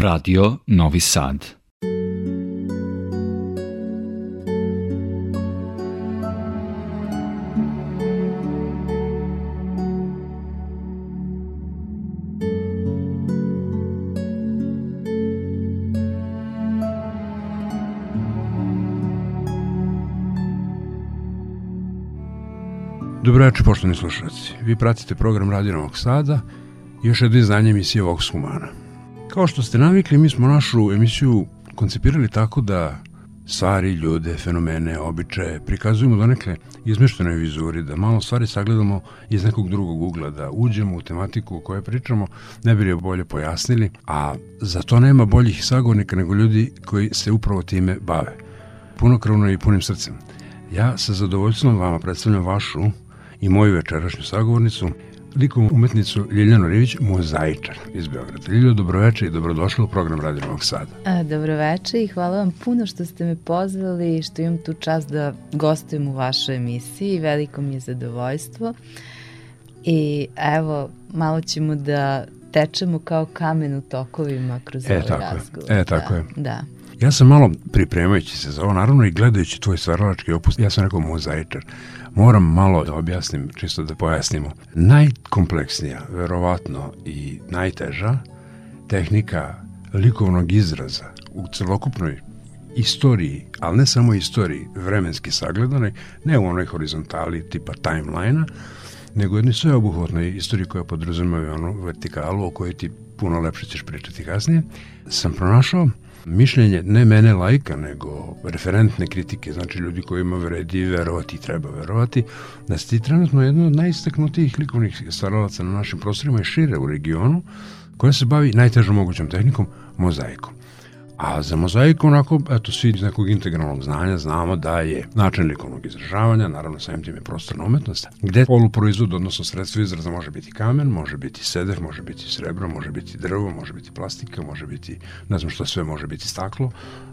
Radio Novi Sad. Dobro večer, poštovani slušalci. Vi pratite program Radio Novog Sada i još jedno izdanje emisije Vox Humana. Kao što ste navikli, mi smo našu emisiju koncipirali tako da stvari, ljude, fenomene, običaje prikazujemo donekle izmeštenoj vizuri, da malo stvari sagledamo iz nekog drugog ugla, da uđemo u tematiku o kojoj pričamo, ne bi je bolje pojasnili, a za to nema boljih sagovornika nego ljudi koji se upravo time bave. Punokrvno i punim srcem. Ja sa zadovoljstvom vama predstavljam vašu i moju večerašnju sagovornicu, likom umetnicu Ljiljanu Rivić, mozaičar iz Beograda. Ljiljo, dobroveče i dobrodošla u program Radio Novog Sada. A, dobroveče i hvala vam puno što ste me pozvali i što imam tu čast da gostujem u vašoj emisiji. Veliko mi je zadovoljstvo. I evo, malo ćemo da tečemo kao kamen u tokovima kroz e, ovaj tako razgovor. Je. E, tako da, je. Da. Ja sam malo pripremajući se za ovo, naravno i gledajući tvoj stvaralački opus, ja sam rekao mozaičar. Moram malo da objasnim, čisto da pojasnimo. Najkompleksnija, verovatno i najteža tehnika likovnog izraza u celokupnoj istoriji, ali ne samo istoriji vremenski sagledanoj, ne u onoj horizontali tipa timelina, nego jednoj sveobuhvatnoj istoriji koja podrazumeva onu vertikalu o kojoj ti puno lepše ćeš pričati kasnije, sam pronašao mišljenje ne mene lajka, nego referentne kritike, znači ljudi kojima vredi verovati i treba verovati, da ste ti trenutno jedno od najistaknutijih likovnih stvaralaca na našim prostorima i šire u regionu, koja se bavi najtežom mogućom tehnikom, mozaikom. A za mozaiku, onako, eto, svi iz nekog integralnog znanja znamo da je način likovnog izražavanja, naravno samim tim je prostorna umetnost, gde poluproizvod, odnosno sredstvo izraza može biti kamen, može biti seder, može biti srebro, može biti drvo, može biti plastika, može biti, ne znam šta sve, može biti staklo,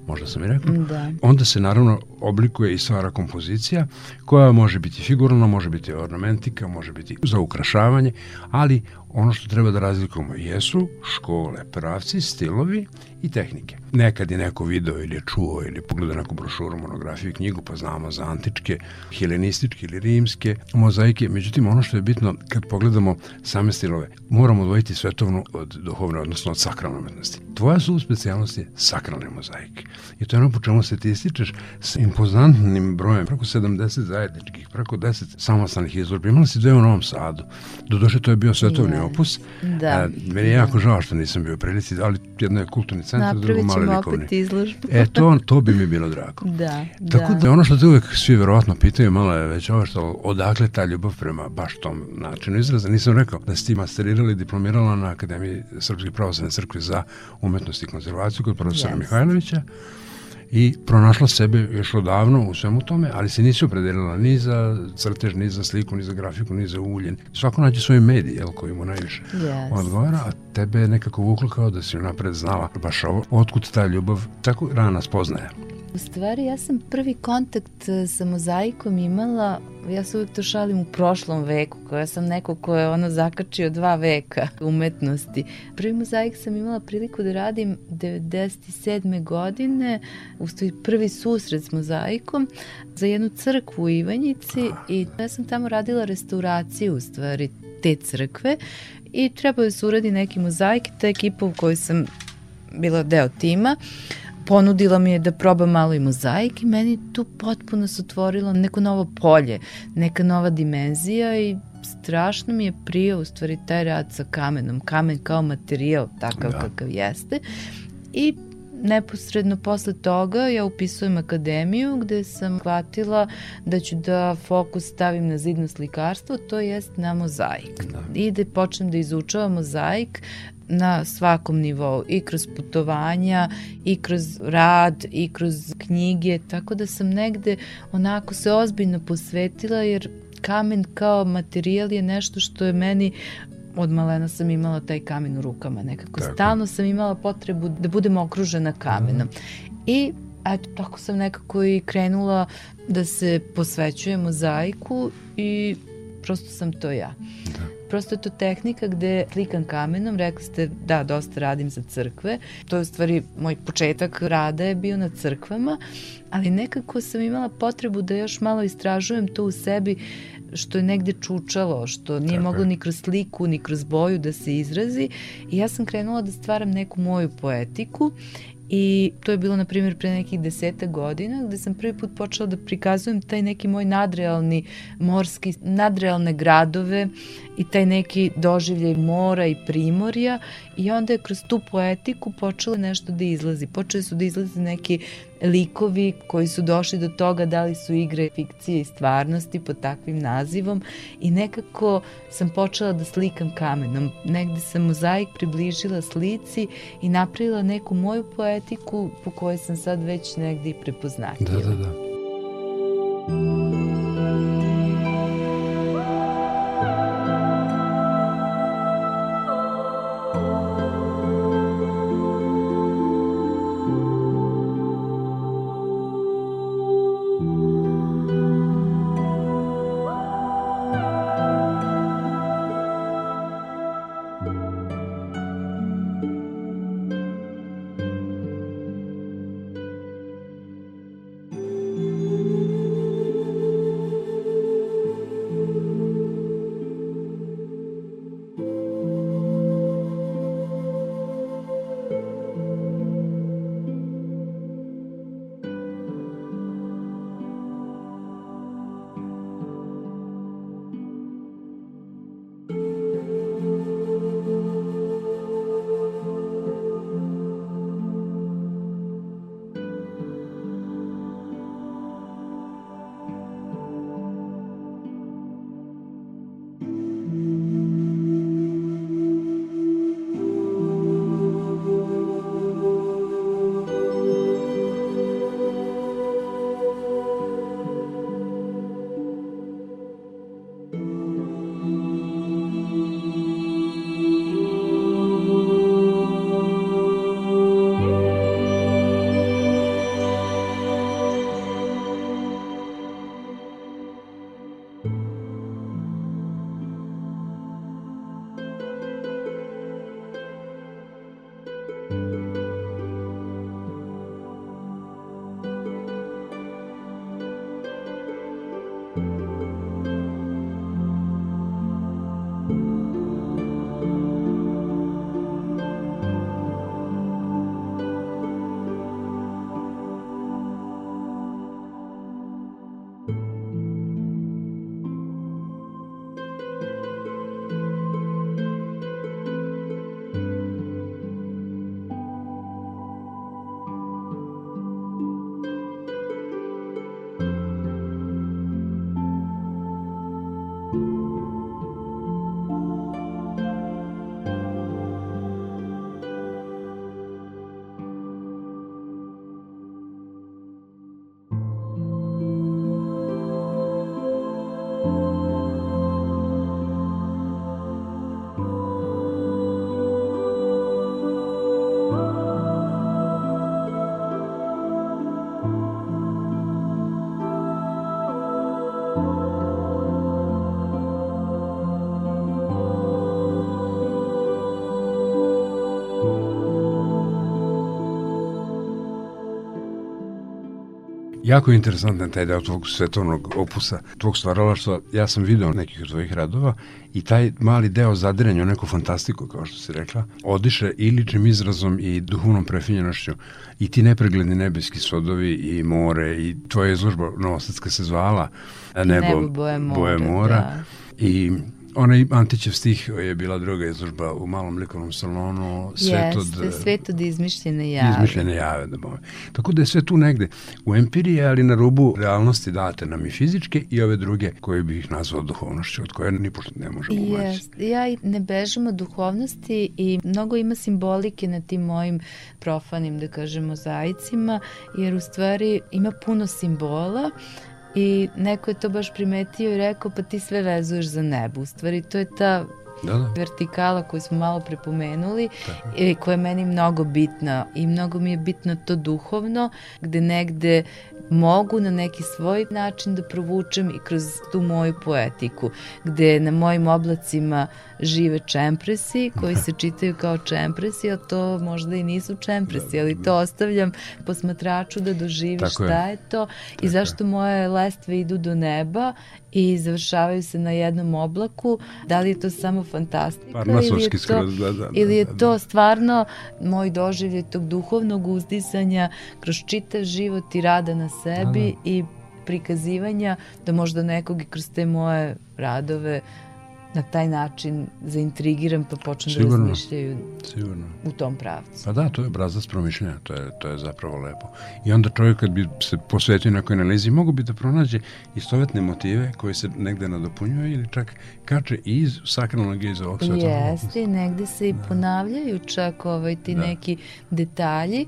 možda sam i rekao. Da. Onda se naravno oblikuje i stvara kompozicija koja može biti figuralna, može biti ornamentika, može biti za ukrašavanje, ali ono što treba da razlikujemo jesu škole, pravci, stilovi i tehnike. Nekad je neko video ili je čuo ili pogledao neku brošuru, monografiju, knjigu, pa znamo za antičke, helenističke ili rimske mozaike. Međutim, ono što je bitno kad pogledamo same stilove, moramo odvojiti svetovnu od duhovne, odnosno od sakralne umetnosti. Tvoja su specijalnost je sakralne mozaike. I to je ono po čemu se ti ističeš s impozantnim brojem, preko 70 zajedničkih, preko 10 samostalnih izložbi. Imala si dve u Novom Sadu. Doduše, to je bio svetovni Da. opus. Da. A, meni je jako žao što nisam bio prilici, ali jedno je kulturni centar, drugo Napravit mali likovni. opet izložbu. E, to, to bi mi bilo drago. Da, Tako da. da ono što te uvek svi verovatno pitaju, malo je već ovo što, odakle ta ljubav prema baš tom načinu izraza. Nisam rekao da si ti masterirala i diplomirala na Akademiji Srpske pravoslavne crkve za umetnost i konzervaciju kod profesora Jeste. Mihajlovića i pronašla sebe još odavno u svemu tome, ali se nisi opredelila ni za crtež, ni za sliku, ni za grafiku, ni za uljen. Svako nađe svoj medij, jel, koji mu najviše Yes. odgovara, a tebe je nekako vuklo kao da si unapred znala baš ovo, otkud ta ljubav, tako rana spoznaje. U stvari, ja sam prvi kontakt e, sa mozaikom imala, ja se uvijek to šalim u prošlom veku, koja sam neko ko je ono zakačio dva veka umetnosti. Prvi mozaik sam imala priliku da radim 97. godine, u stvari prvi susret s mozaikom za jednu crkvu u Ivanjici i ja sam tamo radila restauraciju u stvari te crkve i trebao da se uradi neki mozaik, ta ekipa u kojoj sam bila deo tima, ponudila mi je da probam malo i mozaik i meni tu potpuno se otvorilo neko novo polje, neka nova dimenzija i strašno mi je prijao u stvari taj rad sa kamenom, kamen kao materijal takav Da. kakav jeste i neposredno posle toga ja upisujem akademiju gde sam shvatila da ću da fokus stavim na zidno slikarstvo, to jest na mozaik. Da. I da počnem da izučavam mozaik na svakom nivou i kroz putovanja i kroz rad i kroz knjige tako da sam negde onako se ozbiljno posvetila jer kamen kao materijal je nešto što je meni od malena sam imala taj kamen u rukama nekako. Tako. Stalno sam imala potrebu da budem okružena kamenom. I eto, tako sam nekako i krenula da se posvećujem mozaiku i prosto sam to ja. Da. Prosto je to tehnika gde slikam kamenom, rekli ste da, dosta radim za crkve, to je u stvari moj početak rada je bio na crkvama, ali nekako sam imala potrebu da još malo istražujem to u sebi što je negde čučalo, što nije Tako moglo je. ni kroz sliku, ni kroz boju da se izrazi i ja sam krenula da stvaram neku moju poetiku I to je bilo, na primjer, pre nekih deseta godina, gde sam prvi put počela da prikazujem taj neki moj nadrealni morski, nadrealne gradove i taj neki doživljaj mora i primorja i onda je kroz tu poetiku počelo nešto da izlazi. Počeli su da izlazi neki likovi koji su došli do toga da li su igre fikcije i stvarnosti pod takvim nazivom i nekako sam počela da slikam kamenom. Negde sam mozaik približila slici i napravila neku moju poetiku po kojoj sam sad već negde i prepoznatljiva. Da, da, da. Jako je interesantan taj deo tvog svetovnog opusa, tvog stvaralaštva. Ja sam video nekih od tvojih radova i taj mali deo zadiranja u neku fantastiku, kao što si rekla, odiše i ličnim izrazom i duhovnom prefinjenošću i ti nepregledni nebeski sodovi i more i tvoja izložba Novosadska se zvala Nebo, Nebo boje mora, boje mora da. i Onaj Antićev stih je bila druga izložba u malom likovnom salonu. Svet od, Jeste, svet od izmišljene jave. Izmišljene jave, da bove. Tako da je sve tu negde u empiriji, ali na rubu realnosti date nam i fizičke i ove druge koje bih ih nazvao duhovnošću, od koje ni pošto ne možemo umaći. Ja ne bežim od duhovnosti i mnogo ima simbolike na tim mojim profanim, da kažemo, zajcima, jer u stvari ima puno simbola, I neko je to baš primetio i rekao pa ti sve vezuješ za nebo. U stvari to je ta Da, da. vertikala koju smo malo prepomenuli, i koja je meni mnogo bitna i mnogo mi je bitno to duhovno, gde negde mogu na neki svoj način da provučem i kroz tu moju poetiku, gde na mojim oblacima žive čempresi koji se čitaju kao čempresi, a to možda i nisu čempresi, ali to ostavljam posmatraču da doživi Tako šta je, je to i zašto je. moje lestve idu do neba i završavaju se na jednom oblaku, da li je to samo fantastika ili je to, skroz, da, da, da, ili je da, da. to stvarno moj doživljaj tog duhovnog uzdisanja kroz čitav život i rada na sebi da, da. i prikazivanja da možda nekog i kroz te moje radove na taj način zaintrigiram pa počnem da sigurno, da razmišljaju sigurno. u tom pravcu. Pa da, to je obrazac promišljanja, to je, to je zapravo lepo. I onda čovjek kad bi se posvetio nekoj analizi, mogu bi da pronađe istovetne motive koje se negde nadopunjuje ili čak kače iz sakralnog i iz ovog sveta. Jeste, negde se i da. ponavljaju čak ovaj, ti da. neki detalji,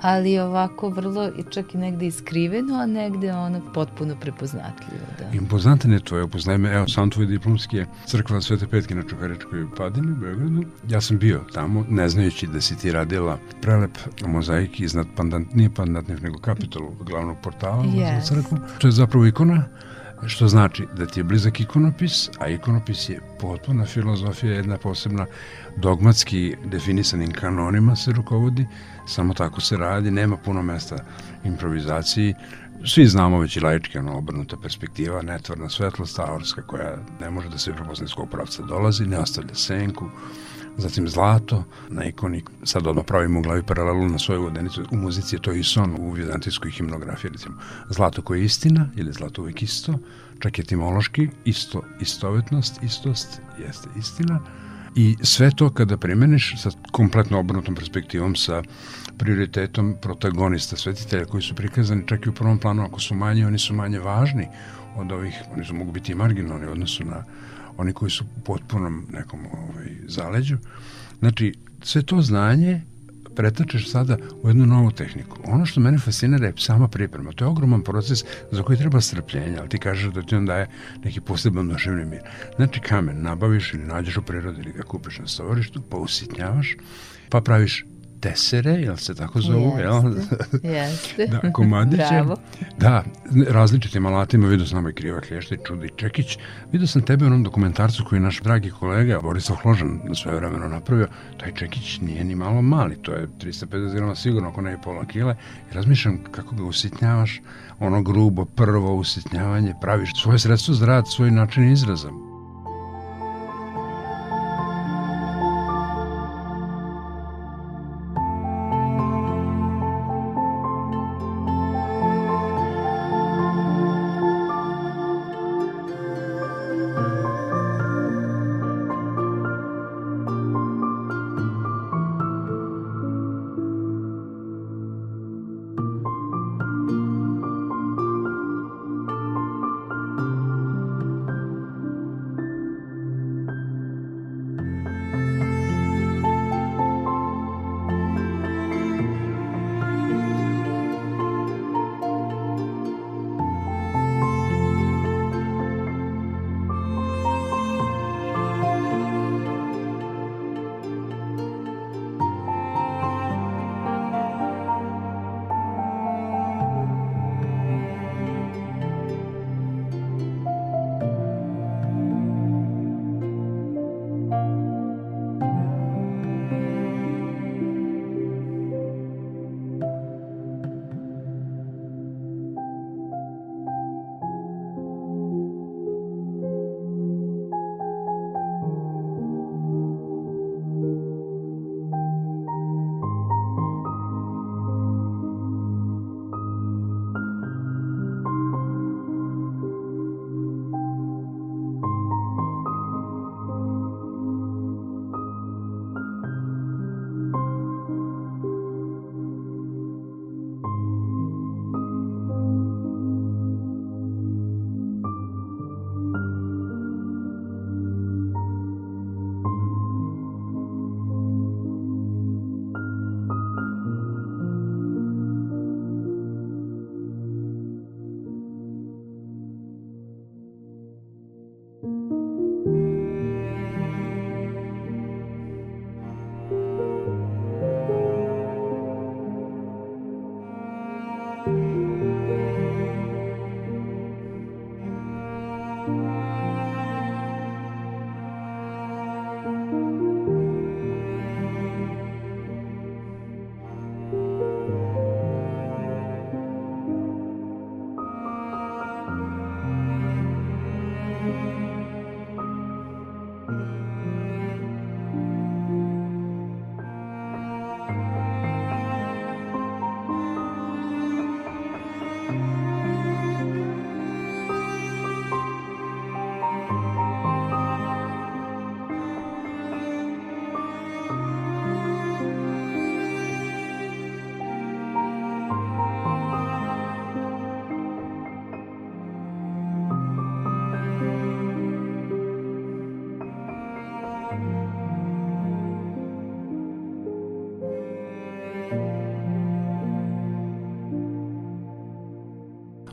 ali ovako vrlo čak i negde iskriveno, a negde ono potpuno prepoznatljivo. Da. Impozantan je to, evo poznaje me, evo sam tvoj diplomski je crkva Svete Petke na Čukaričkoj padini u Beogradu. Ja sam bio tamo, ne znajući da si ti radila prelep mozaik iznad pandant, nije pandantnih, nego kapitolu glavnog portala yes. za crkvu. To je zapravo ikona što znači da ti je blizak ikonopis, a ikonopis je potpuna filozofija, jedna posebna dogmatski definisanim kanonima se rukovodi, samo tako se radi, nema puno mesta improvizaciji, svi znamo već i laički ono obrnuta perspektiva, netvorna svetlost, aorska koja ne može da se prepozna iz kog pravca dolazi, ne ostavlja senku, zatim zlato na ikoni, sad odmah pravimo u glavi paralelu na svoju vodenicu, u muzici je to i son u vizantijskoj himnografiji, recimo. Zlato koje je istina ili zlato uvek isto, čak etimološki, isto, istovetnost, istost jeste istina, I sve to kada primeniš sa kompletno obrnutom perspektivom, sa prioritetom protagonista, svetitelja koji su prikazani čak i u prvom planu, ako su manje, oni su manje važni od ovih, oni su mogu biti i marginalni u odnosu na oni koji su u potpunom nekom ovaj, zaleđu. Znači, sve to znanje pretačeš sada u jednu novu tehniku. Ono što mene fascinira je sama priprema. To je ogroman proces za koji treba strpljenje, ali ti kažeš da ti on daje neki poseban duševni mir. Znači kamen nabaviš ili nađeš u prirodi ili ga kupiš na stovarištu, pa usitnjavaš, pa praviš tesere, jel se tako zovu? Jeste, jel? jeste. da, komadiće. Bravo. Da, različitim alatima vidio sam i kriva klješta i čudi Čekić. Vidio sam tebe u onom dokumentarcu koji je naš dragi kolega Borislav Hložan na svoje vremeno napravio. Taj Čekić nije ni malo mali, to je 350 grama sigurno, ako ne i pola kile. I razmišljam kako ga usitnjavaš, ono grubo, prvo usitnjavanje, praviš svoje sredstvo za rad, svoj način izraza.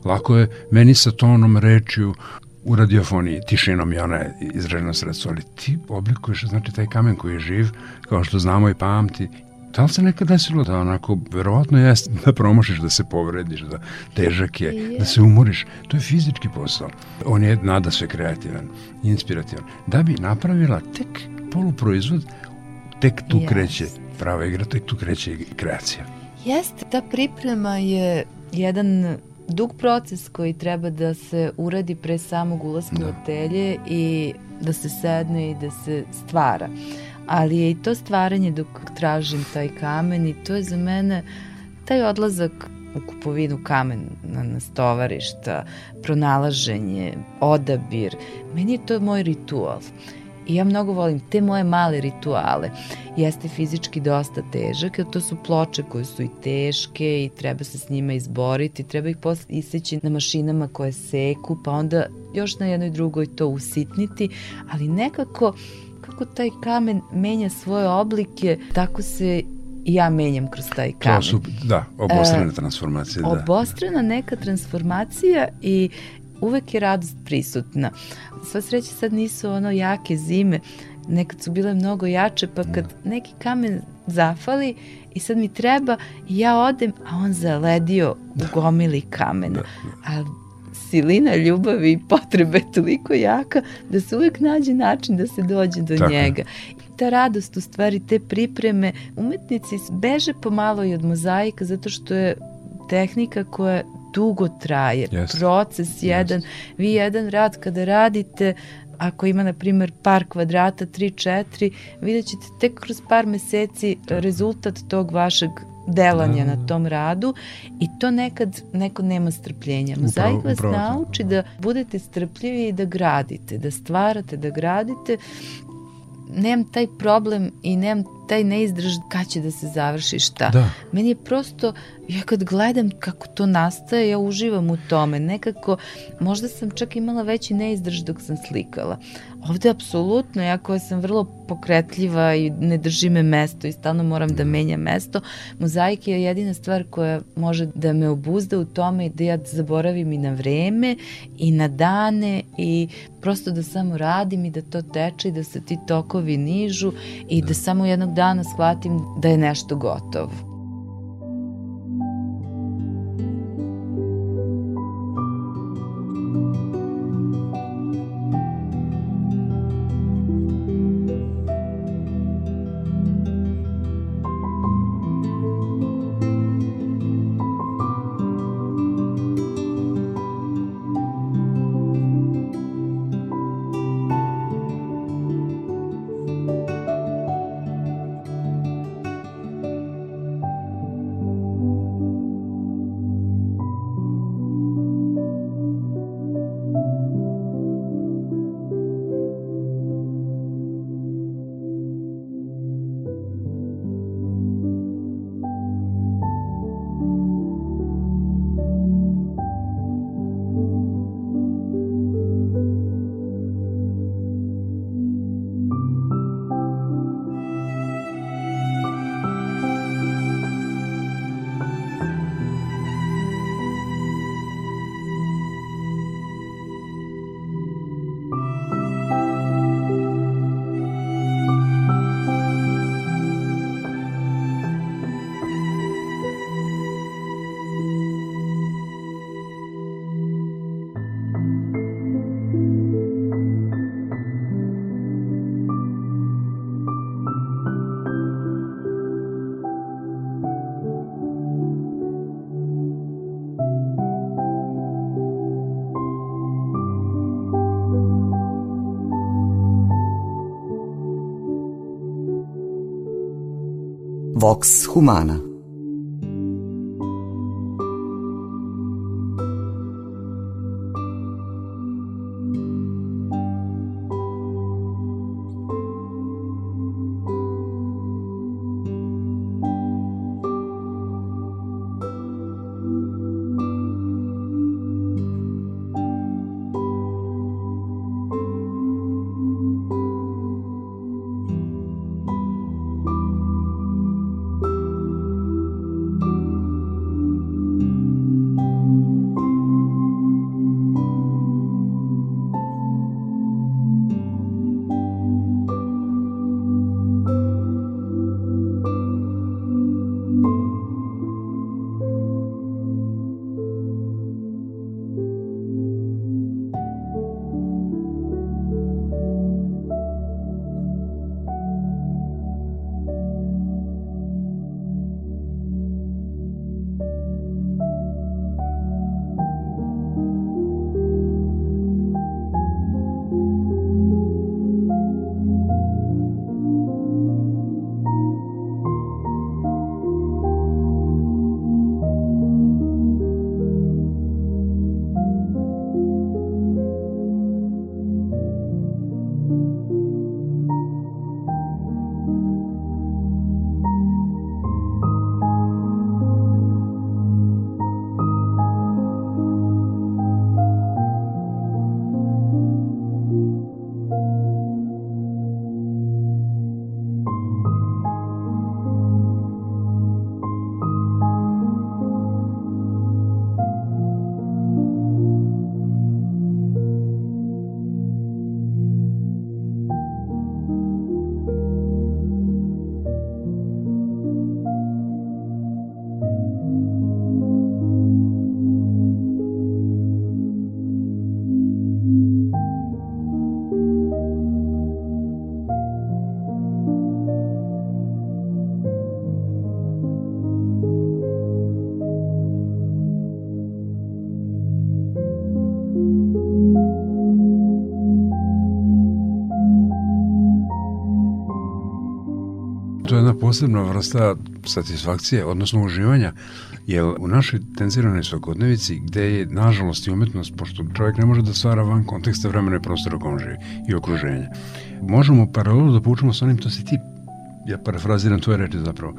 Lako je meni sa tonom rečju u radiofoniji, tišinom i ona je izraženo sredstvo, ali ti oblikuješ, znači taj kamen koji je živ, kao što znamo i pamti, Da li se nekad desilo da onako, verovatno jeste da promošiš, da se povrediš, da težak je, yeah. da se umoriš. To je fizički posao. On je nada sve kreativan, inspirativan. Da bi napravila tek poluproizvod, tek tu yes. kreće prava igra, tek tu kreće kreacija. Jeste, ta priprema je jedan dug proces koji treba da se uradi pre samog ulaska da. u atelje i da se sedne i da se stvara. Ali je i to stvaranje dok tražim taj kamen i to je za mene taj odlazak u kupovinu kamena na stovarišta, pronalaženje, odabir. Meni je to moj ritual. I ja mnogo volim te moje male rituale. Jeste fizički dosta težak, jer to su ploče koje su i teške i treba se s njima izboriti, treba ih posle iseći na mašinama koje seku, pa onda još na jednoj drugoj to usitniti, ali nekako kako taj kamen menja svoje oblike, tako se i ja menjam kroz taj kamen. To su, da, obostrana e, transformacija. Da. Obostrana neka transformacija i uvek je radost prisutna. Sva sreća sad nisu ono jake zime, nekad su bile mnogo jače, pa kad da. neki kamen zafali i sad mi treba i ja odem, a on zaledio da. u gomili kamena. Da. A silina ljubavi i potrebe toliko jaka da se uvek nađe način da se dođe do Tako. njega. I ta radost, u stvari, te pripreme, umetnici beže pomalo i od mozaika zato što je tehnika koja dugo traje, yes. proces jedan, yes. vi jedan rad kada radite, ako ima na primer par kvadrata 3-4, vidjet ćete tek kroz par meseci rezultat tog vašeg delanja da, na tom radu i to nekad neko nema strpljenja. Mozaik vas upravo, nauči da budete strpljivi i da gradite, da stvarate, da gradite nemam taj problem i nemam taj neizdrž kad će da se završi šta. Da. Meni je prosto, ja kad gledam kako to nastaje, ja uživam u tome. Nekako, možda sam čak imala veći neizdrž dok sam slikala. Ovde apsolutno, ja koja sam vrlo pokretljiva i ne drži me mesto i stalno moram da menjam mesto, mozaik je jedina stvar koja može da me obuzda u tome i da ja zaboravim i na vreme i na dane i prosto da samo radim i da to teče i da se ti tokovi nižu i da, da samo jednog dana shvatim da je nešto gotovo. Vox Humana posebna vrsta satisfakcije, odnosno uživanja, jer u našoj tenziranoj svakodnevici, gde je, nažalost, i umetnost, pošto čovjek ne može da stvara van konteksta vremena i prostora u kom živi i okruženja, možemo paralelu da poučimo sa onim, to si ti ja parafraziram tvoje reči zapravo,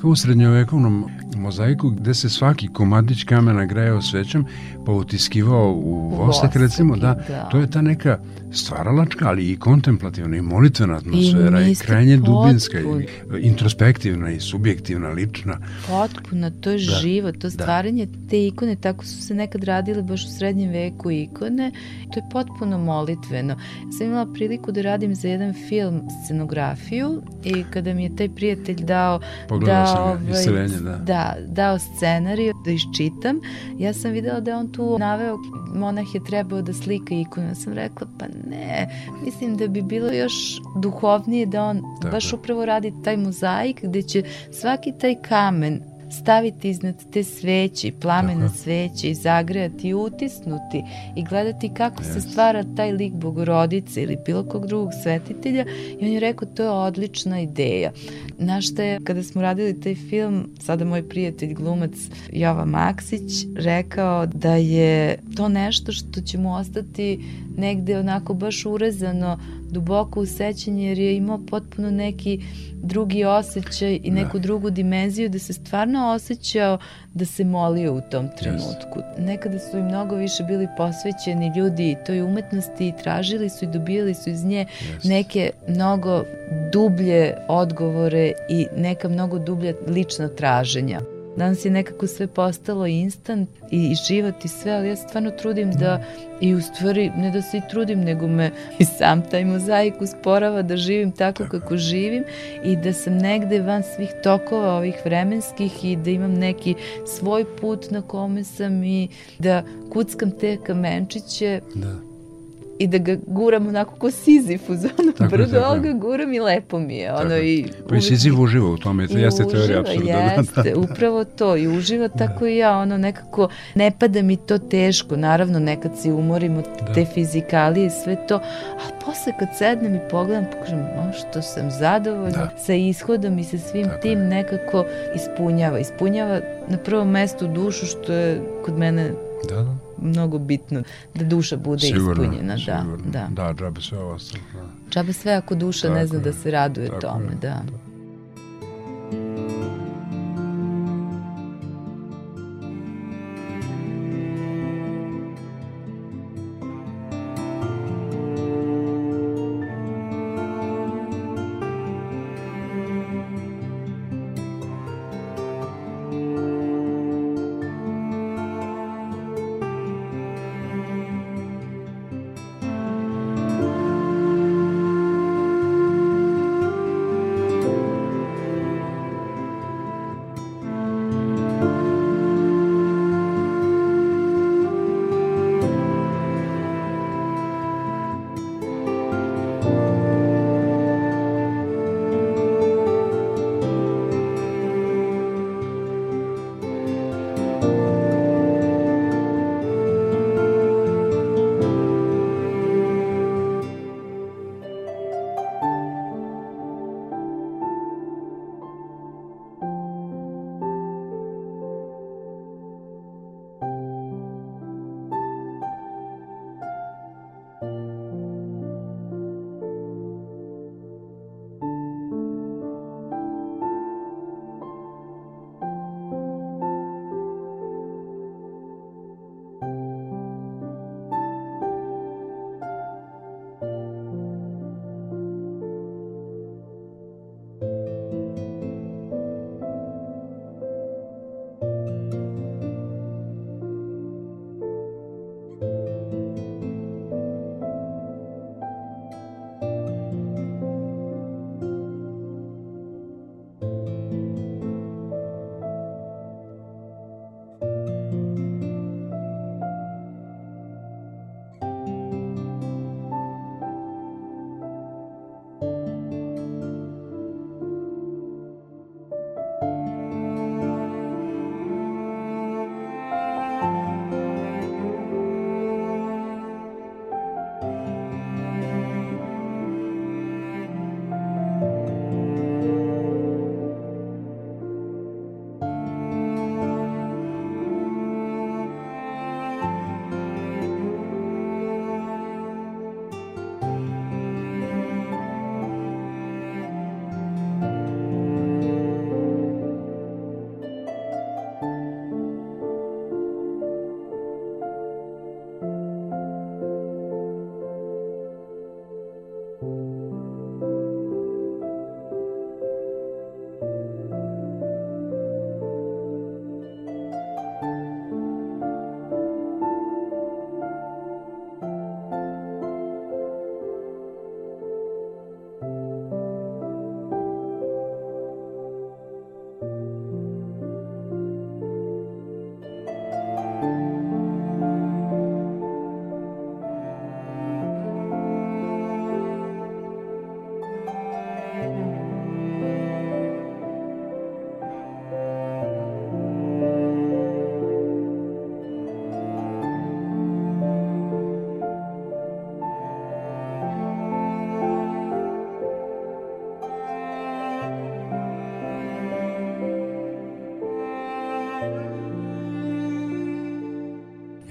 kao u srednjovekovnom mozaiku gde se svaki komadić kamena grejao svećom pa utiskivao u vostak recimo, da, da, to je ta neka stvaralačka, ali i kontemplativna i molitvena atmosfera i, i krajnje potpun. dubinska i introspektivna i subjektivna, lična. Potpuno, to je da, živo, to da. stvaranje da. te ikone, tako su se nekad radile baš u srednjem veku ikone, to je potpuno molitveno. Sam imala priliku da radim za jedan film scenografiju i kada mi je taj prijatelj dao da, sam ovaj, da. da, dao scenariju da iščitam, ja sam videla da je on tu naveo monah je trebao da slika ikonu. Ja sam rekla, pa ne, mislim da bi bilo još duhovnije da on Tako. baš upravo radi taj mozaik gde će svaki taj kamen staviti iznad te sveće, plamena Tako. sveće i zagrejati i utisnuti i gledati kako yes. se stvara taj lik bogorodice ili bilo kog drugog svetitelja i on je rekao to je odlična ideja. Našta je, kada smo radili taj film, sada moj prijatelj glumac Jova Maksić rekao da je to nešto što će mu ostati negde onako baš urezano duboko u sećanje jer je imao potpuno neki drugi osjećaj i neku da. drugu dimenziju da se stvarno osjećao da se molio u tom trenutku. Yes. Nekada su i mnogo više bili posvećeni ljudi toj umetnosti i tražili su i dobijali su iz nje yes. neke mnogo dublje odgovore i neka mnogo dublje lična traženja. Danas je nekako sve postalo instant i, i život i sve, ali ja stvarno trudim da i u stvari ne da se i trudim, nego me i sam taj mozaik usporava da živim tako, tako kako živim i da sam negde van svih tokova ovih vremenskih i da imam neki svoj put na kome sam i da kuckam te kamenčiće da i da ga guram onako ko Sizif uz ono tako brdo, ali ga guram i lepo mi je. Ono, i pa i Sizif uživa u tome, to jeste teorija apsurda. Jeste, da, da. upravo to i uživa tako da. i ja, ono nekako ne pada mi to teško, naravno nekad se umorim od da. te fizikalije i sve to, ali posle kad sednem i pogledam, pokažem, o što sam zadovoljna da. sa ishodom i sa svim tako tim je. nekako ispunjava. Ispunjava na prvom mestu dušu što je kod mene da, da mnogo bitno da duša bude sigurno, ispunjena. Sigurno. Da, da. Da, džabe sve ostalo. Da. Džabe sve ako duša tako ne zna da se raduje tome. Je, da. da.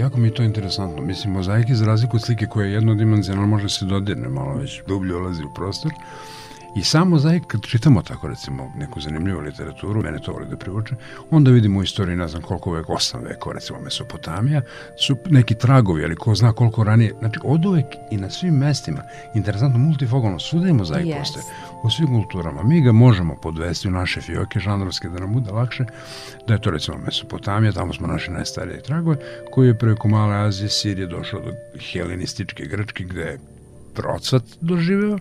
Jako mi je to interesantno. Mislim, mozaik za razliku od slike koja je jednodimenzionalna može se dodirne malo već dublje ulazi u prostor. I sam mozaik, kad čitamo tako recimo neku zanimljivu literaturu, mene to voli da privuče, onda vidimo u istoriji, ne znam koliko vek, osam vekova, recimo Mesopotamija, su neki tragovi, ali ko zna koliko ranije, znači od uvek i na svim mestima, interesantno, multifogalno, svuda je mozaik yes. postoje, u svim kulturama. Mi ga možemo podvesti u naše fioke žanrovske da nam bude lakše, da je to recimo Mesopotamija, tamo smo naše najstarije tragove, koji je preko Male Azije, Sirije došao do helenističke Grčke, gde je procvat doživeo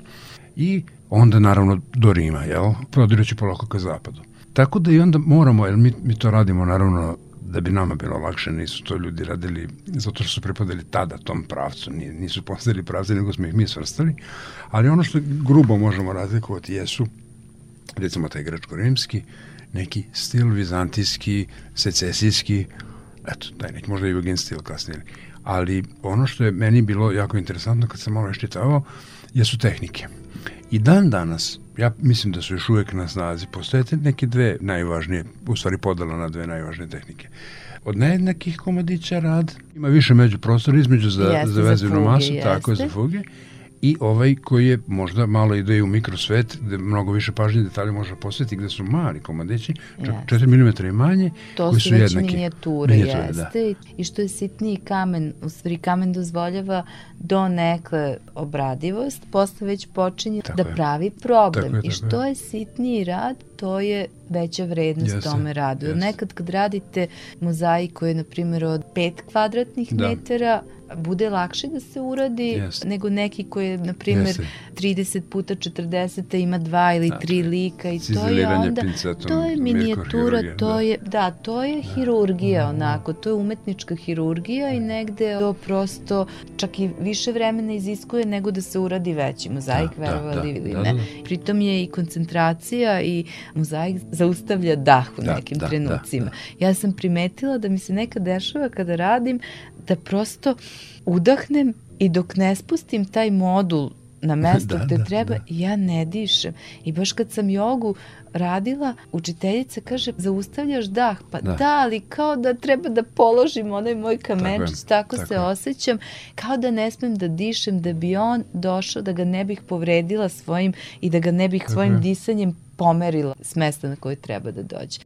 i onda naravno do Rima, jel? Prodirajući polako ka zapadu. Tako da i onda moramo, jer mi, mi to radimo naravno da bi nama bilo lakše, nisu to ljudi radili zato što su pripadali tada tom pravcu, nisu postavili pravce, nego smo ih mi svrstali, ali ono što grubo možemo razlikovati jesu, recimo taj grečko-rimski, neki stil vizantijski, secesijski, eto, taj neki možda i Eugen stil kasnije, ali ono što je meni bilo jako interesantno kad sam malo iščitavao, jesu tehnike. I dan danas, ja mislim da su još uvek na snazi, postoje neke dve najvažnije, u stvari podela na dve najvažnije tehnike. Od nejednakih komadića rad, ima više među prostora između za, jeste, za vezivnu masu, jeste. tako je za fuge, i ovaj koji je možda malo ide u mikrosvet, gde mnogo više pažnje detalje može posvetiti, gde su mali komadići, čak yes. 4 mm i manje, to koji su, su već jednaki. minijature, minijature jeste. Da. I što je sitniji kamen, u stvari kamen dozvoljava do neke obradivost, posle već počinje tako da je. pravi problem. Tako je, tako I što je. je sitniji rad, to je veća vrednost jeste, tome radu. Jeste. Nekad kad radite mozaik koji je, na primjer, od 5 kvadratnih da. metara, bude lakše da se uradi yes. nego neki koji je, na primjer, yes. 30 puta 40 ima dva ili tri dakle, lika i to je onda, to je minijatura, to da. je, da, to je da. hirurgija mm. onako, to je umetnička hirurgija i negde to prosto čak i više vremena iziskuje nego da se uradi veći mozaik, da, da verovali da, ili da, ne. Da, da. Pritom je i koncentracija i mozaik zaustavlja dah u da, nekim da, trenucima. Da, da. Ja sam primetila da mi se nekad dešava kada radim da prosto udahnem i dok ne spustim taj modul na mesto da, gde da, treba, da. ja ne dišem. I baš kad sam jogu radila, učiteljica kaže, zaustavljaš dah. Pa da, da ali kao da treba da položim onaj moj kamenčić, tako, tako, tako se osjećam, kao da ne smem da dišem, da bi on došao, da ga ne bih povredila svojim i da ga ne bih tako svojim je. disanjem pomerila s mesta na koje treba da dođe.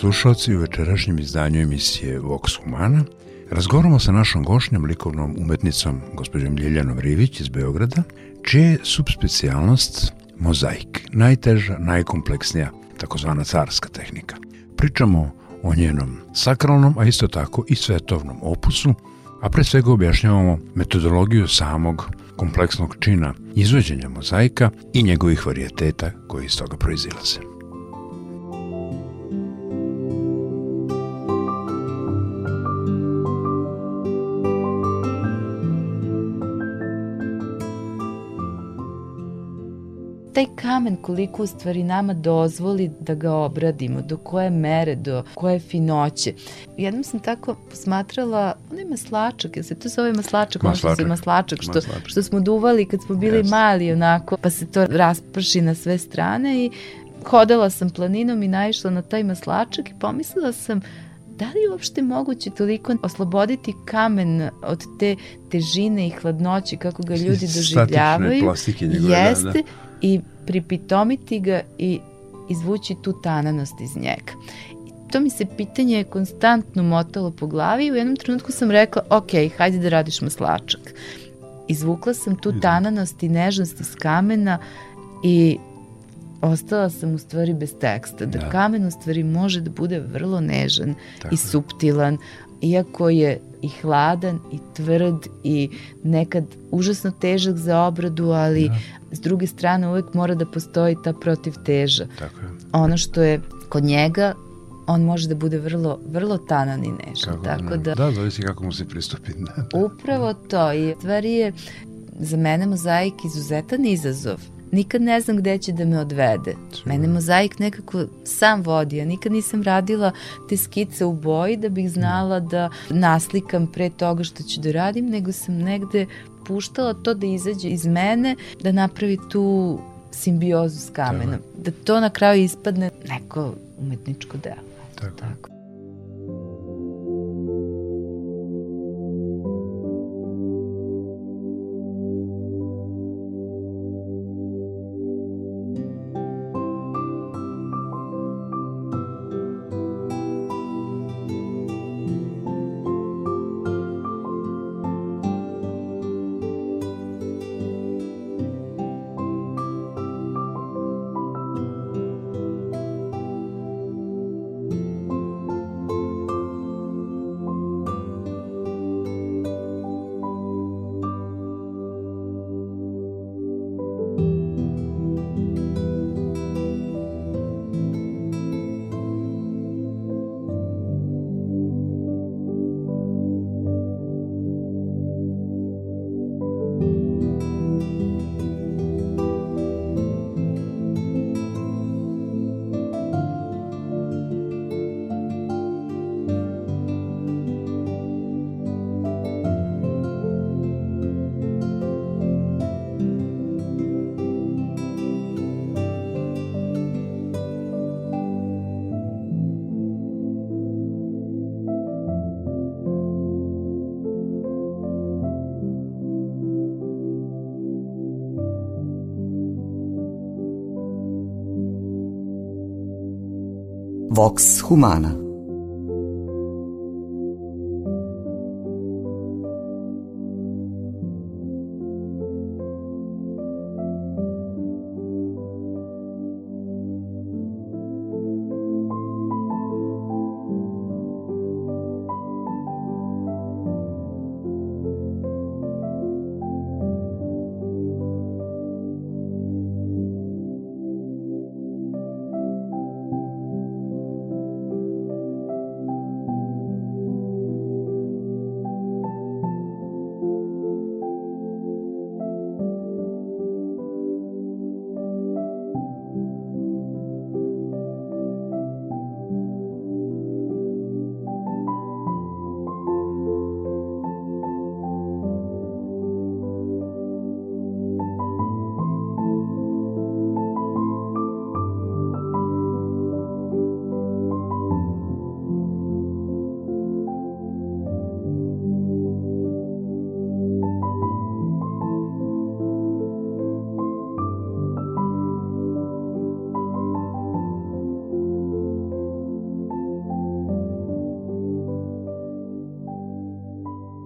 Slušalci, u večerašnjem izdanju emisije Vox Humana razgovaramo sa našom gošnjom, likovnom umetnicom, gospođom Ljiljanom Rivić iz Beograda, čija je subspecijalnost mozaik, najteža, najkompleksnija, takozvana carska tehnika. Pričamo o njenom sakralnom, a isto tako i svetovnom opusu, a pre svega objašnjavamo metodologiju samog kompleksnog čina izvođenja mozaika i njegovih varijeteta koji iz toga proizilaze. Kamen koliko u stvari nama dozvoli da ga obradimo, do koje mere, do koje finoće. Jednom sam tako posmatrala, ono je maslačak, jel se to zove maslačak? Maslačak. Možda se maslačak, što, Maslačak. što smo duvali kad smo bili Jeste. mali onako, pa se to rasprši na sve strane i hodala sam planinom i naišla na taj maslačak i pomislila sam da li je uopšte moguće toliko osloboditi kamen od te težine i hladnoće kako ga ljudi Statične doživljavaju? plastike njegove, da, Jeste, da. i pripitomiti ga i izvući tu tananost iz njega. I to mi se pitanje konstantno motalo po glavi i u jednom trenutku sam rekla, ok, hajde da radiš maslačak. Izvukla sam tu tananost i nežnost iz kamena i ostala sam u stvari bez teksta. Da, Da. kamen u stvari može da bude vrlo nežan Tako i suptilan, iako je i hladan i tvrd i nekad užasno težak za obradu, ali Da. s druge strane uvek mora da postoji ta protivteža. Tako je. Ono što je kod njega, on može da bude vrlo, vrlo tanan i nežan. Kako Tako da, da, zavisi kako mu se pristupi. Da. upravo to. I stvari je za mene mozaik izuzetan izazov. Nikad ne znam gde će da me odvede. Mene mozaik nekako sam vodi. Ja nikad nisam radila te skice u boji da bih znala da naslikam pre toga što ću da radim, nego sam negde puštala to da izađe iz mene, da napravi tu simbiozu s kamenom. Da to na kraju ispadne neko umetničko delo. Tako. Tako. Vox Humana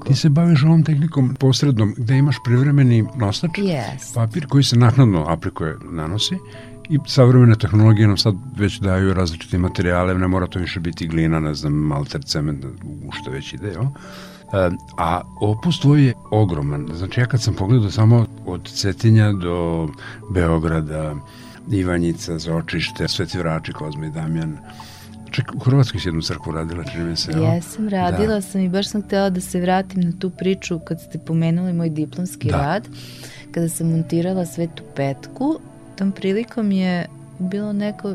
Ti se baviš ovom tehnikom posrednom gde imaš privremeni nosač, Yes. papir koji se naknadno aplikuje, nanosi i savremene tehnologije nam sad već daju različite materijale, ne mora to više biti glina, ne znam, malter, cement, u što već ide, jel? E, a opus tvoj je ogroman. Znači ja kad sam pogledao samo od Cetinja do Beograda, Ivanjica, Zočište, Sveti Vrači, Kozma i Damjan, Ček, u Hrvatskoj si jednu crkvu radila, čini mi se. Jesam, radila da. sam i baš sam htela da se vratim na tu priču kad ste pomenuli moj diplomski Da. rad. Kada sam montirala Svetu petku, tom prilikom je bilo neko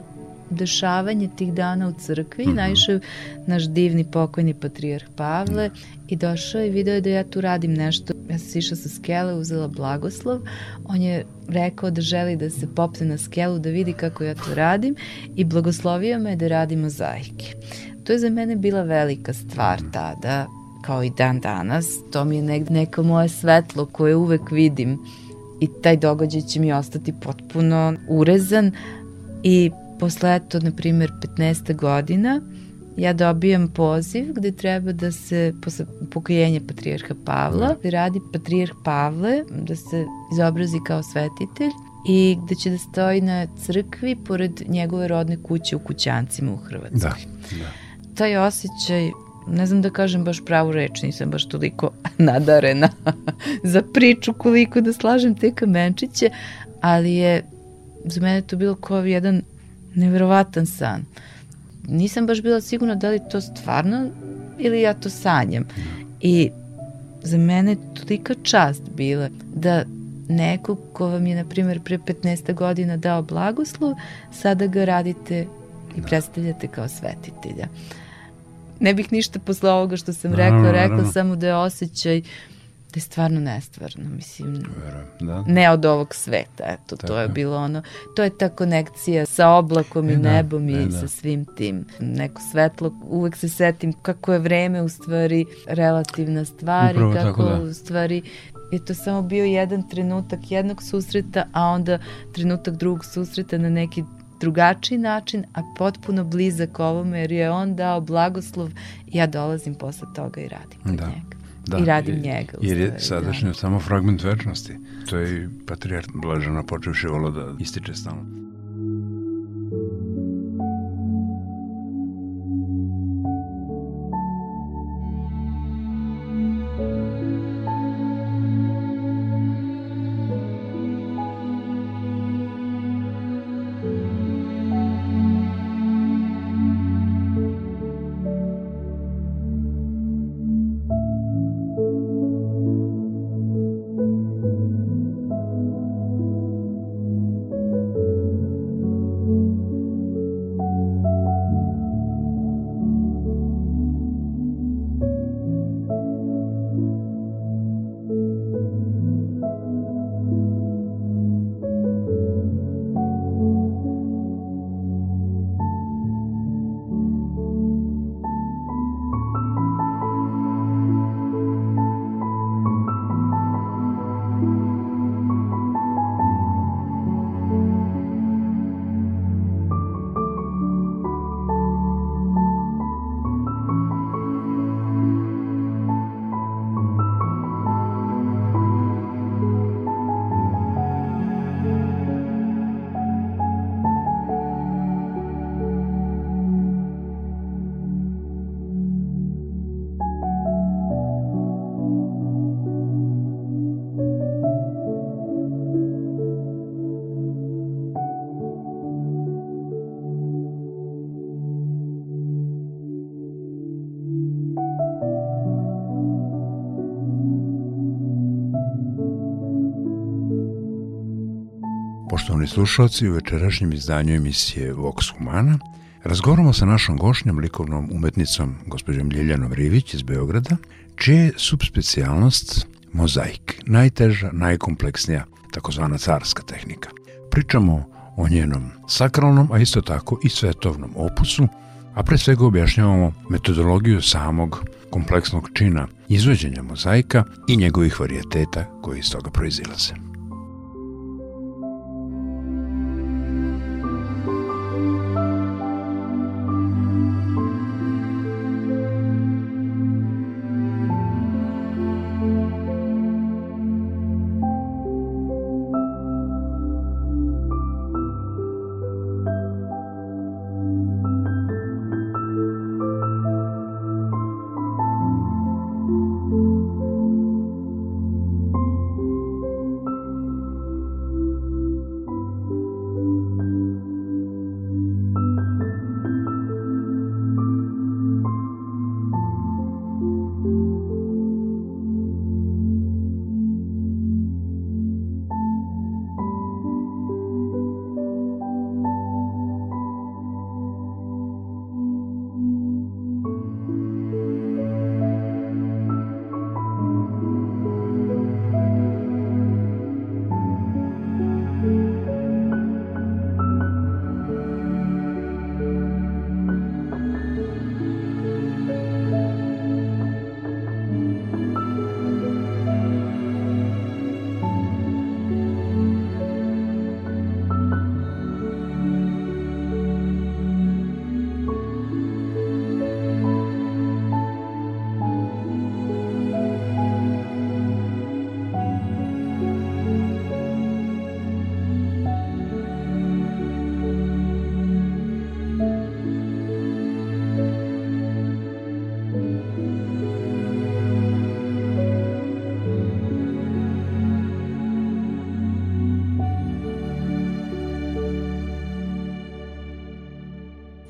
dešavanje tih dana u crkvi, mm. -hmm. naišao naš divni pokojni patrijarh Pavle i došao i video je da ja tu radim nešto. Ja sam išla sa skele, uzela blagoslov, on je rekao da želi da se popne na skelu, da vidi kako ja to radim i blagoslovio me da radim mozaike. To je za mene bila velika stvar tada, kao i dan danas. To mi je nek neko moje svetlo koje uvek vidim i taj događaj će mi ostati potpuno urezan i posle eto, na primjer, 15. godina ja dobijam poziv gde treba da se, posle pokojenja Patrijarha Pavla, da radi Patrijarh Pavle, da se izobrazi kao svetitelj i gde će da stoji na crkvi pored njegove rodne kuće u Kućancima u Hrvatskoj Da, da. taj osjećaj, ne znam da kažem baš pravu reč, nisam baš toliko nadarena za priču koliko da slažem te kamenčiće, ali je za mene to bilo kao jedan neverovatan san. Nisam baš bila sigurna da li to stvarno ili ja to sanjam. I za mene je tolika čast bila da neko ko vam je, na primjer, pre 15 godina dao blagoslov, sada ga radite i predstavljate kao svetitelja. Ne bih ništa posle ovoga što sam rekla, rekla samo da je osjećaj da je stvarno nestvarno, mislim, Verujem, da. ne od ovog sveta, eto, Tako to je bilo ono, to je ta konekcija sa oblakom E i da, nebom e i da. sa svim tim. Neko svetlo, uvek se setim kako je vreme u stvari relativna stvar Upravo i kako da. u stvari je to samo bio jedan trenutak jednog susreta, a onda trenutak drugog susreta na neki drugačiji način, a potpuno blizak ovome, jer je on dao blagoslov i ja dolazim posle toga i radim kod Da. njega. Da, I radim jer- njega. Jer je stvari, sadašnje samo fragment večnosti. To je i patrijarh Blažana počevši volo da ističe stalno. Slušalci, u večerašnjem izdanju emisije Vox Humana razgovaramo sa našom gošnjom, likovnom umetnicom, gospođom Ljiljanom Rivić iz Beograda, čija je subspecijalnost mozaik, najteža, najkompleksnija, takozvana carska tehnika. Pričamo o njenom sakralnom, a isto tako i svetovnom opusu, a pre svega objašnjavamo metodologiju samog kompleksnog čina izvođenja mozaika i njegovih varijeteta koji iz toga proizilaze.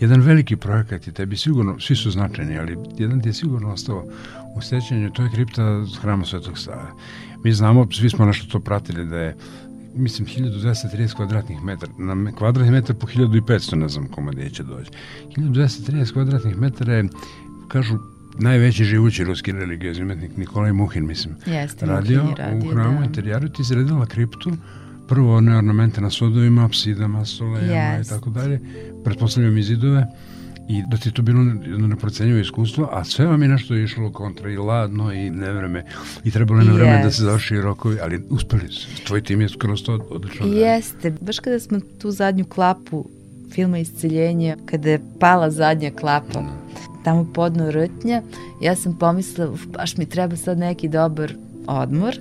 Jedan veliki projekat i tebi sigurno, svi su značajni, ali jedan ti je sigurno ostao u sećanju, to je kripta hrama Svetog Save. Mi znamo, svi smo nešto to pratili, da je mislim 1230 kvadratnih metara, na kvadratni metar po 1500, ne znam koma gde će doći. 1230 kvadratnih metara je, kažu, najveći živući ruski religiozni umetnik Nikolaj Muhin, mislim, Jeste, radio, radio, u hramu da. interijaru, ti izredila kriptu, prvo one ornamente na sodovima, apsidama, solejama Jest. i tako dalje, pretpostavljam i zidove, i da ti je to bilo jedno neprocenjivo iskustvo, a sve vam je nešto išlo kontra i ladno i nevreme i trebalo je na vreme da Jest. se završi rokovi, ali uspeli su. Tvoj tim je skroz to odlično. Jeste, baš kada smo tu zadnju klapu filma Isceljenje, kada je pala zadnja klapa, tamo podno rtnja, ja sam pomislila, baš mi treba sad neki dobar odmor.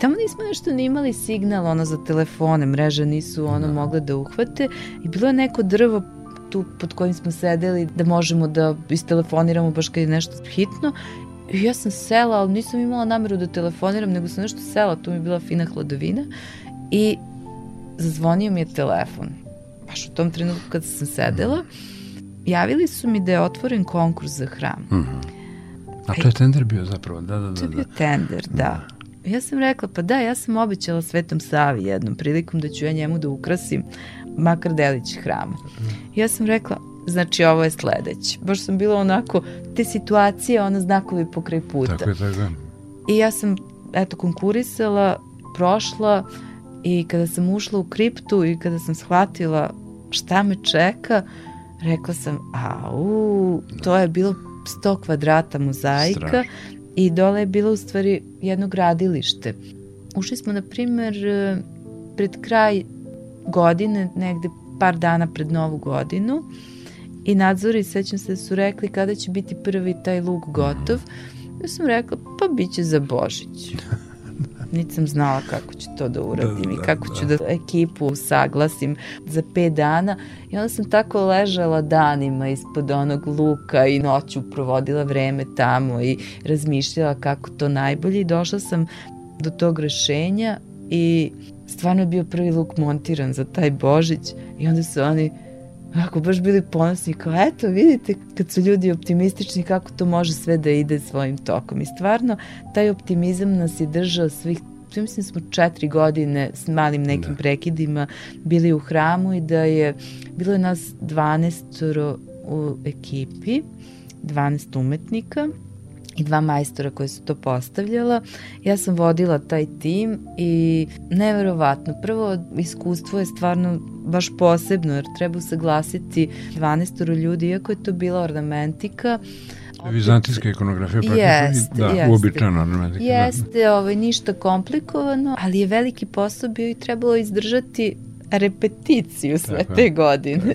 Tamo nismo nešto ni imali signal ono za telefone, mreže nisu ono mogle da uhvate i bilo je neko drvo tu pod kojim smo sedeli da možemo da istelefoniramo baš kad je nešto hitno I ja sam sela, ali nisam imala nameru da telefoniram, nego sam nešto sela, tu mi je bila fina hladovina i zazvonio mi je telefon. Baš u tom trenutku kad sam sedela, javili su mi da je otvoren konkurs za hram. A to je tender bio zapravo, da, da, To da. je bio da. tender, da. Ja sam rekla, pa da, ja sam obećala Svetom Savi jednom prilikom da ću ja njemu da ukrasim makar delić hrama. Ja sam rekla, znači ovo je sledeće. Baš sam bila onako, te situacije, ono znakovi pokraj puta. Tako je, tako je. I ja sam, eto, konkurisala, prošla i kada sam ušla u kriptu i kada sam shvatila šta me čeka, rekla sam, au, to je bilo 100 kvadrata mozaika Strašno. I dole je bilo u stvari jedno gradilište. Ušli smo, na primer, pred kraj godine, negde par dana pred novu godinu i nadzori, sećam se, su rekli kada će biti prvi taj luk gotov. Ja sam rekla, pa bit će za Božić. Niti sam znala kako ću to da uradim Da, da, i kako da. ću da ekipu saglasim za pet dana. I onda sam tako ležala danima ispod onog luka i noću provodila vreme tamo i razmišljala kako to najbolje i došla sam do tog rešenja i stvarno je bio prvi luk montiran za taj Božić i onda su oni Ako baš bili ponosni, kao eto vidite kad su ljudi optimistični kako to može sve da ide svojim tokom. I stvarno taj optimizam nas je držao svih ja mislim smo četiri godine s malim nekim Da. prekidima bili u hramu i da je bilo je nas 12 u ekipi, 12 umetnika i dva majstora koji su to postavljala. Ja sam vodila taj tim i neverovatno. Prvo, iskustvo je stvarno baš posebno, jer treba usaglasiti 12 ljudi, iako je to bila ornamentika. Vizantijska ikonografija praktično. Jeste, i- da, jeste. uobičajena ornamentika. da. Jeste, ovaj, ništa komplikovano, ali je veliki posao bio i trebalo izdržati repeticiju sve Tako te godine.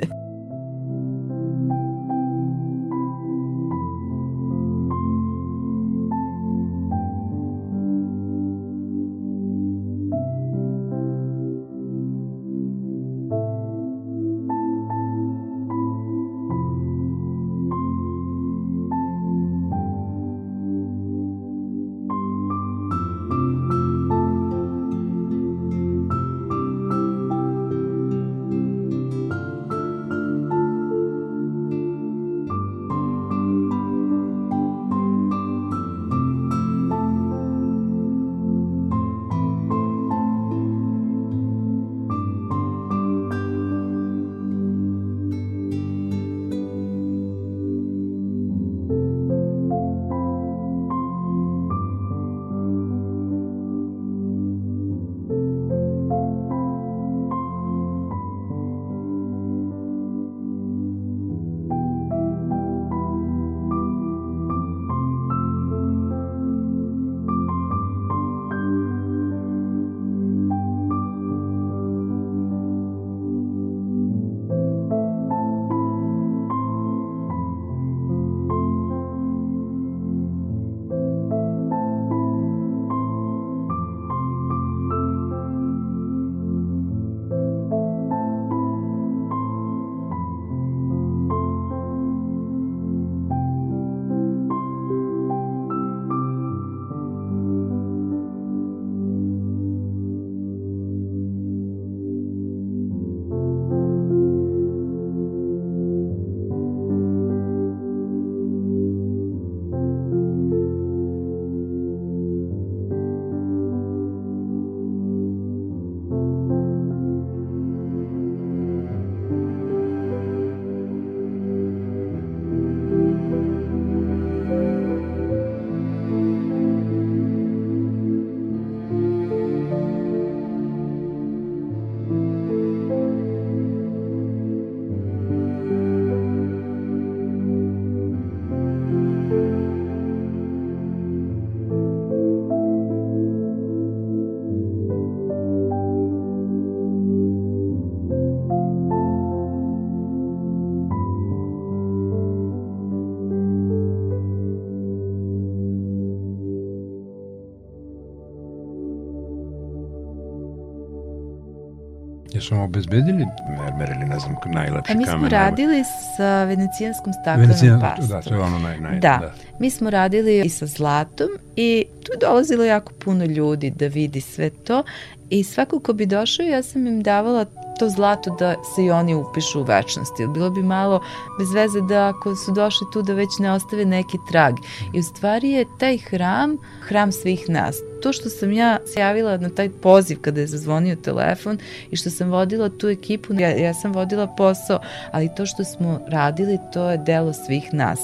Jesu obezbedili mermer ili ne znam, najlepši kamen? A mi smo najbolji? radili sa venecijanskom staklenom Venecijan, pastom. da, to je ono naj, naj, Da. Mi smo radili i sa zlatom i tu je dolazilo jako puno ljudi da vidi sve to i svako ko bi došao ja sam im davala to zlato da se i oni upišu u večnosti. Jer Bilo bi malo bez veze da ako su došli tu da već ne ostave neki trag. I u stvari je taj hram, hram svih nas. To što sam ja se javila na taj poziv kada je zazvonio telefon i što sam vodila tu ekipu, ja, ja sam vodila posao, ali to što smo radili, to je delo svih nas.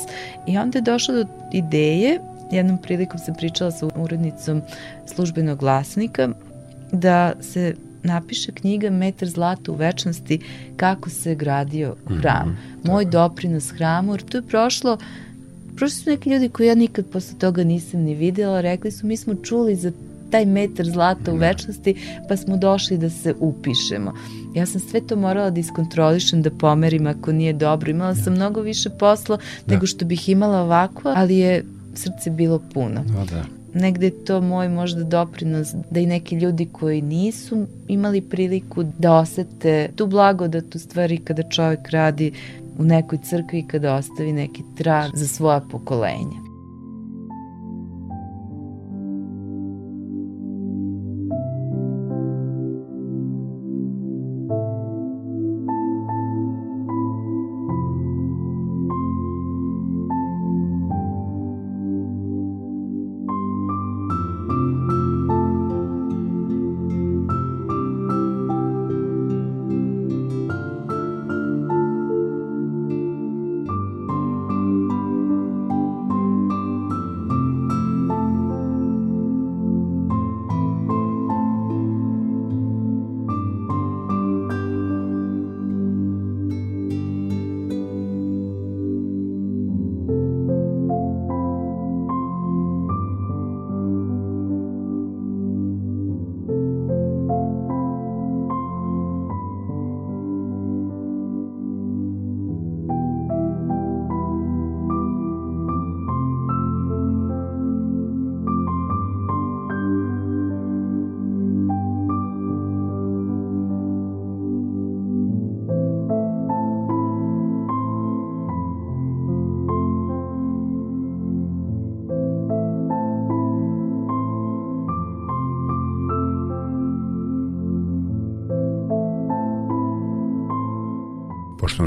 I onda je došlo do ideje, jednom prilikom sam pričala sa urednicom službenog glasnika, da se napiše knjiga Metar zlata u večnosti kako se gradio hram. Mm -hmm, Moj doprinos hramu, jer to je prošlo prošli su neki ljudi koji ja nikad posle toga nisam ni videla, rekli su mi smo čuli za taj metar zlata u večnosti, pa smo došli da se upišemo. Ja sam sve to morala da iskontrolišem, da pomerim ako nije dobro. Imala sam mnogo više posla da. nego što bih imala ovako, ali je srce bilo puno. Da, da negde je to moj možda doprinos da i neki ljudi koji nisu imali priliku da osete tu blagodat u stvari kada čovjek radi u nekoj crkvi kada ostavi neki trag za svoja pokolenja.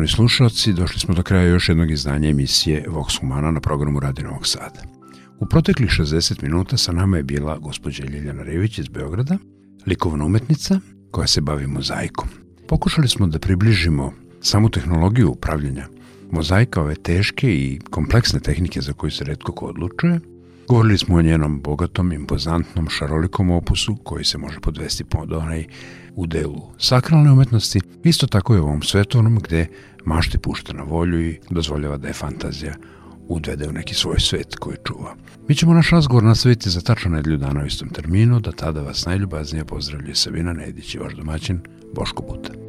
Poštovani slušalci, došli smo do kraja još jednog izdanja emisije Vox Humana na programu Radi Novog Sada. U proteklih 60 minuta sa nama je bila gospođa Ljiljana Rević iz Beograda, likovna umetnica koja se bavi mozaikom. Pokušali smo da približimo samu tehnologiju upravljanja mozaika, ove teške i kompleksne tehnike za koju se redko ko odlučuje. Govorili smo o njenom bogatom, impozantnom, šarolikom opusu koji se može podvesti pod onaj u delu sakralne umetnosti, isto tako je u ovom svetovnom gde mašti pušta na volju i dozvoljava da je fantazija udvede u neki svoj svet koji čuva. Mi ćemo naš razgovor nastaviti za tačno nedelju dana u istom terminu, da tada vas najljubaznije pozdravljuje Sabina Nedić i vaš domaćin Boško Buta.